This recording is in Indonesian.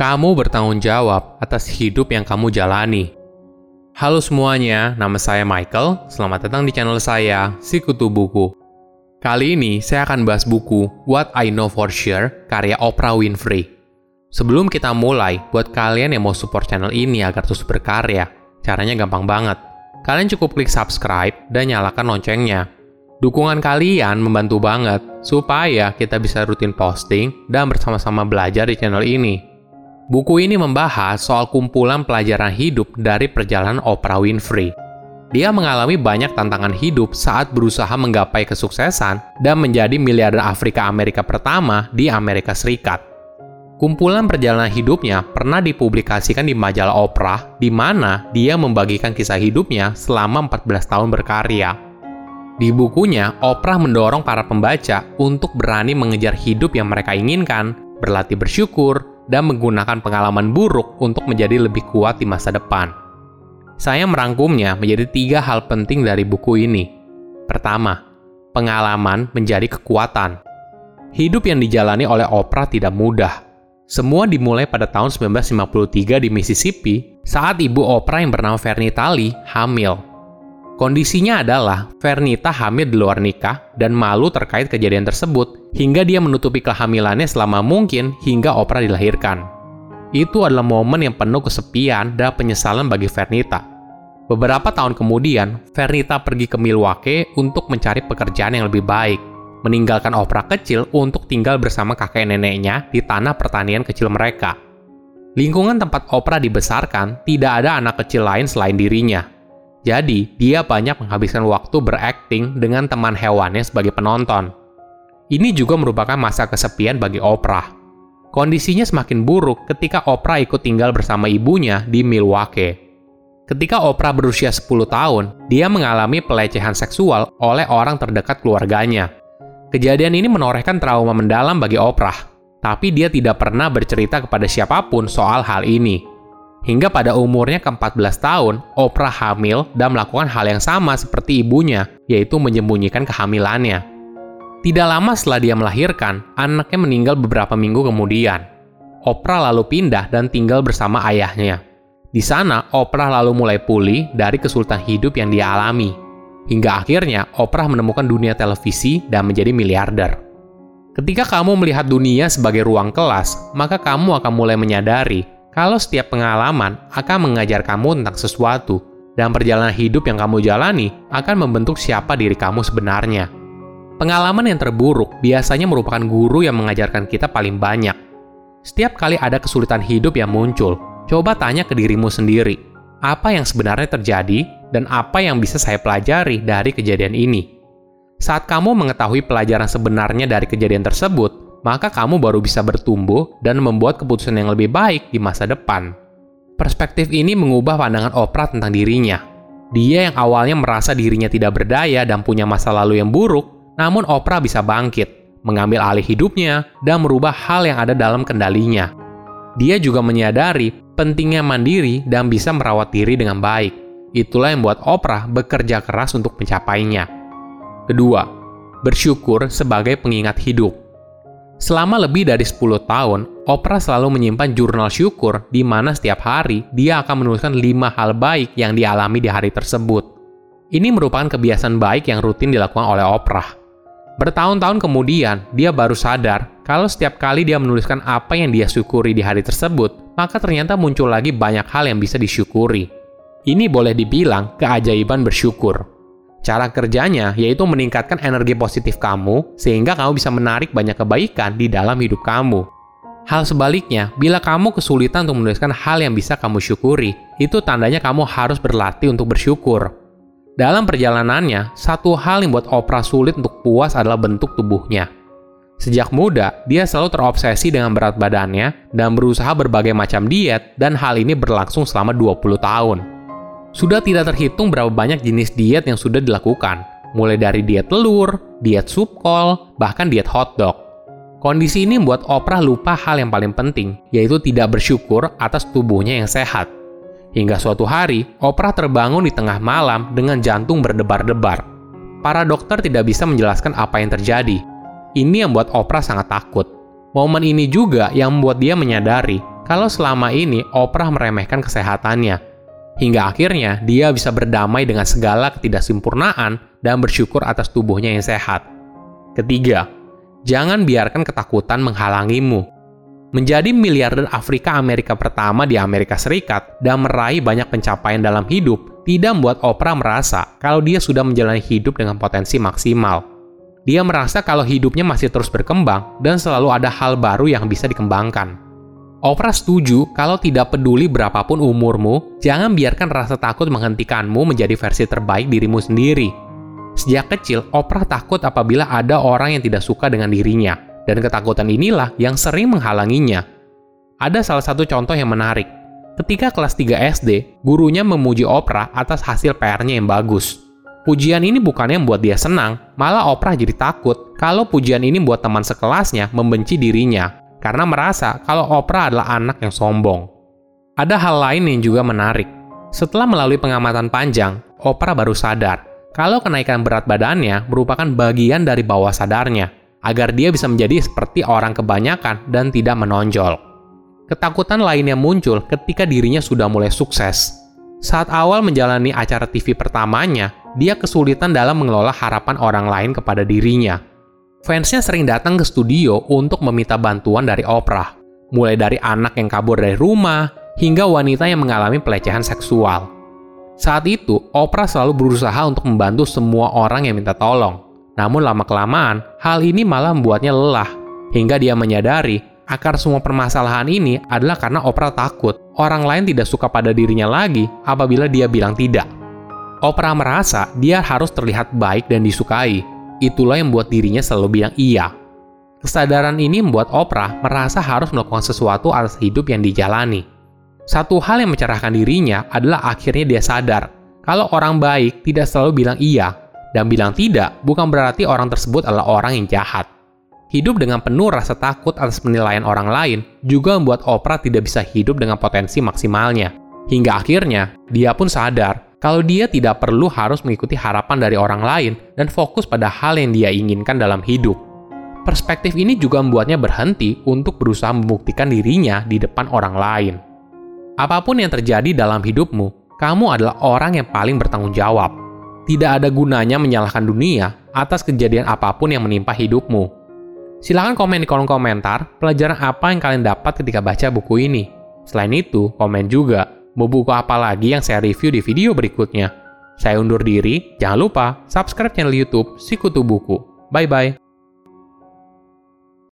Kamu bertanggung jawab atas hidup yang kamu jalani. Halo semuanya, nama saya Michael. Selamat datang di channel saya, Sikutu Buku. Kali ini saya akan bahas buku What I Know For Sure karya Oprah Winfrey. Sebelum kita mulai, buat kalian yang mau support channel ini agar terus berkarya, caranya gampang banget. Kalian cukup klik subscribe dan nyalakan loncengnya. Dukungan kalian membantu banget supaya kita bisa rutin posting dan bersama-sama belajar di channel ini. Buku ini membahas soal kumpulan pelajaran hidup dari perjalanan Oprah Winfrey. Dia mengalami banyak tantangan hidup saat berusaha menggapai kesuksesan dan menjadi miliarder Afrika Amerika pertama di Amerika Serikat. Kumpulan perjalanan hidupnya pernah dipublikasikan di majalah Oprah, di mana dia membagikan kisah hidupnya selama 14 tahun berkarya. Di bukunya, Oprah mendorong para pembaca untuk berani mengejar hidup yang mereka inginkan, berlatih bersyukur, dan menggunakan pengalaman buruk untuk menjadi lebih kuat di masa depan. Saya merangkumnya menjadi tiga hal penting dari buku ini. Pertama, pengalaman menjadi kekuatan. Hidup yang dijalani oleh Oprah tidak mudah. Semua dimulai pada tahun 1953 di Mississippi saat ibu Oprah yang bernama Vernita Lee hamil. Kondisinya adalah Vernita hamil di luar nikah dan malu terkait kejadian tersebut hingga dia menutupi kehamilannya selama mungkin hingga Oprah dilahirkan. Itu adalah momen yang penuh kesepian dan penyesalan bagi Vernita. Beberapa tahun kemudian, Vernita pergi ke Milwaukee untuk mencari pekerjaan yang lebih baik, meninggalkan Oprah kecil untuk tinggal bersama kakek neneknya di tanah pertanian kecil mereka. Lingkungan tempat Oprah dibesarkan tidak ada anak kecil lain selain dirinya, jadi, dia banyak menghabiskan waktu berakting dengan teman hewannya sebagai penonton. Ini juga merupakan masa kesepian bagi Oprah. Kondisinya semakin buruk ketika Oprah ikut tinggal bersama ibunya di Milwaukee. Ketika Oprah berusia 10 tahun, dia mengalami pelecehan seksual oleh orang terdekat keluarganya. Kejadian ini menorehkan trauma mendalam bagi Oprah, tapi dia tidak pernah bercerita kepada siapa pun soal hal ini. Hingga pada umurnya ke-14 tahun, Oprah hamil dan melakukan hal yang sama seperti ibunya, yaitu menyembunyikan kehamilannya. Tidak lama setelah dia melahirkan, anaknya meninggal beberapa minggu kemudian. Oprah lalu pindah dan tinggal bersama ayahnya. Di sana, Oprah lalu mulai pulih dari kesulitan hidup yang dia alami. Hingga akhirnya, Oprah menemukan dunia televisi dan menjadi miliarder. Ketika kamu melihat dunia sebagai ruang kelas, maka kamu akan mulai menyadari kalau setiap pengalaman akan mengajar kamu tentang sesuatu, dan perjalanan hidup yang kamu jalani akan membentuk siapa diri kamu sebenarnya. Pengalaman yang terburuk biasanya merupakan guru yang mengajarkan kita paling banyak. Setiap kali ada kesulitan hidup yang muncul, coba tanya ke dirimu sendiri, apa yang sebenarnya terjadi dan apa yang bisa saya pelajari dari kejadian ini. Saat kamu mengetahui pelajaran sebenarnya dari kejadian tersebut, maka kamu baru bisa bertumbuh dan membuat keputusan yang lebih baik di masa depan. Perspektif ini mengubah pandangan Oprah tentang dirinya. Dia yang awalnya merasa dirinya tidak berdaya dan punya masa lalu yang buruk, namun Oprah bisa bangkit, mengambil alih hidupnya, dan merubah hal yang ada dalam kendalinya. Dia juga menyadari pentingnya mandiri dan bisa merawat diri dengan baik. Itulah yang membuat Oprah bekerja keras untuk mencapainya. Kedua, bersyukur sebagai pengingat hidup. Selama lebih dari 10 tahun, Oprah selalu menyimpan jurnal syukur di mana setiap hari dia akan menuliskan 5 hal baik yang dialami di hari tersebut. Ini merupakan kebiasaan baik yang rutin dilakukan oleh Oprah. Bertahun-tahun kemudian, dia baru sadar kalau setiap kali dia menuliskan apa yang dia syukuri di hari tersebut, maka ternyata muncul lagi banyak hal yang bisa disyukuri. Ini boleh dibilang keajaiban bersyukur. Cara kerjanya yaitu meningkatkan energi positif kamu sehingga kamu bisa menarik banyak kebaikan di dalam hidup kamu. Hal sebaliknya, bila kamu kesulitan untuk menuliskan hal yang bisa kamu syukuri, itu tandanya kamu harus berlatih untuk bersyukur. Dalam perjalanannya, satu hal yang buat Oprah sulit untuk puas adalah bentuk tubuhnya. Sejak muda, dia selalu terobsesi dengan berat badannya dan berusaha berbagai macam diet dan hal ini berlangsung selama 20 tahun. Sudah tidak terhitung berapa banyak jenis diet yang sudah dilakukan, mulai dari diet telur, diet sup kol, bahkan diet hotdog. Kondisi ini membuat Oprah lupa hal yang paling penting, yaitu tidak bersyukur atas tubuhnya yang sehat. Hingga suatu hari, Oprah terbangun di tengah malam dengan jantung berdebar-debar. Para dokter tidak bisa menjelaskan apa yang terjadi. Ini yang membuat Oprah sangat takut. Momen ini juga yang membuat dia menyadari kalau selama ini Oprah meremehkan kesehatannya. Hingga akhirnya dia bisa berdamai dengan segala ketidaksempurnaan dan bersyukur atas tubuhnya yang sehat. Ketiga, jangan biarkan ketakutan menghalangimu. Menjadi miliarder Afrika Amerika pertama di Amerika Serikat dan meraih banyak pencapaian dalam hidup tidak membuat Oprah merasa kalau dia sudah menjalani hidup dengan potensi maksimal. Dia merasa kalau hidupnya masih terus berkembang dan selalu ada hal baru yang bisa dikembangkan. Oprah setuju kalau tidak peduli berapapun umurmu, jangan biarkan rasa takut menghentikanmu menjadi versi terbaik dirimu sendiri. Sejak kecil, Oprah takut apabila ada orang yang tidak suka dengan dirinya, dan ketakutan inilah yang sering menghalanginya. Ada salah satu contoh yang menarik. Ketika kelas 3 SD, gurunya memuji Oprah atas hasil PR-nya yang bagus. Pujian ini bukannya membuat dia senang, malah Oprah jadi takut kalau pujian ini membuat teman sekelasnya membenci dirinya karena merasa kalau Oprah adalah anak yang sombong. Ada hal lain yang juga menarik. Setelah melalui pengamatan panjang, Oprah baru sadar kalau kenaikan berat badannya merupakan bagian dari bawah sadarnya, agar dia bisa menjadi seperti orang kebanyakan dan tidak menonjol. Ketakutan lainnya muncul ketika dirinya sudah mulai sukses. Saat awal menjalani acara TV pertamanya, dia kesulitan dalam mengelola harapan orang lain kepada dirinya Fansnya sering datang ke studio untuk meminta bantuan dari Oprah, mulai dari anak yang kabur dari rumah hingga wanita yang mengalami pelecehan seksual. Saat itu, Oprah selalu berusaha untuk membantu semua orang yang minta tolong. Namun lama-kelamaan, hal ini malah membuatnya lelah, hingga dia menyadari akar semua permasalahan ini adalah karena Oprah takut orang lain tidak suka pada dirinya lagi apabila dia bilang tidak. Oprah merasa dia harus terlihat baik dan disukai, Itulah yang membuat dirinya selalu bilang iya. Kesadaran ini membuat Oprah merasa harus melakukan sesuatu atas hidup yang dijalani. Satu hal yang mencerahkan dirinya adalah akhirnya dia sadar kalau orang baik tidak selalu bilang iya, dan bilang tidak bukan berarti orang tersebut adalah orang yang jahat. Hidup dengan penuh rasa takut atas penilaian orang lain juga membuat Oprah tidak bisa hidup dengan potensi maksimalnya. Hingga akhirnya, dia pun sadar kalau dia tidak perlu harus mengikuti harapan dari orang lain dan fokus pada hal yang dia inginkan dalam hidup. Perspektif ini juga membuatnya berhenti untuk berusaha membuktikan dirinya di depan orang lain. Apa pun yang terjadi dalam hidupmu, kamu adalah orang yang paling bertanggung jawab. Tidak ada gunanya menyalahkan dunia atas kejadian apa pun yang menimpa hidupmu. Silahkan komen di kolom komentar pelajaran apa yang kalian dapat ketika baca buku ini. Selain itu, komen juga Mau buku apa lagi yang saya review di video berikutnya? Saya undur diri, jangan lupa subscribe channel YouTube Sikutu Buku. Bye-bye.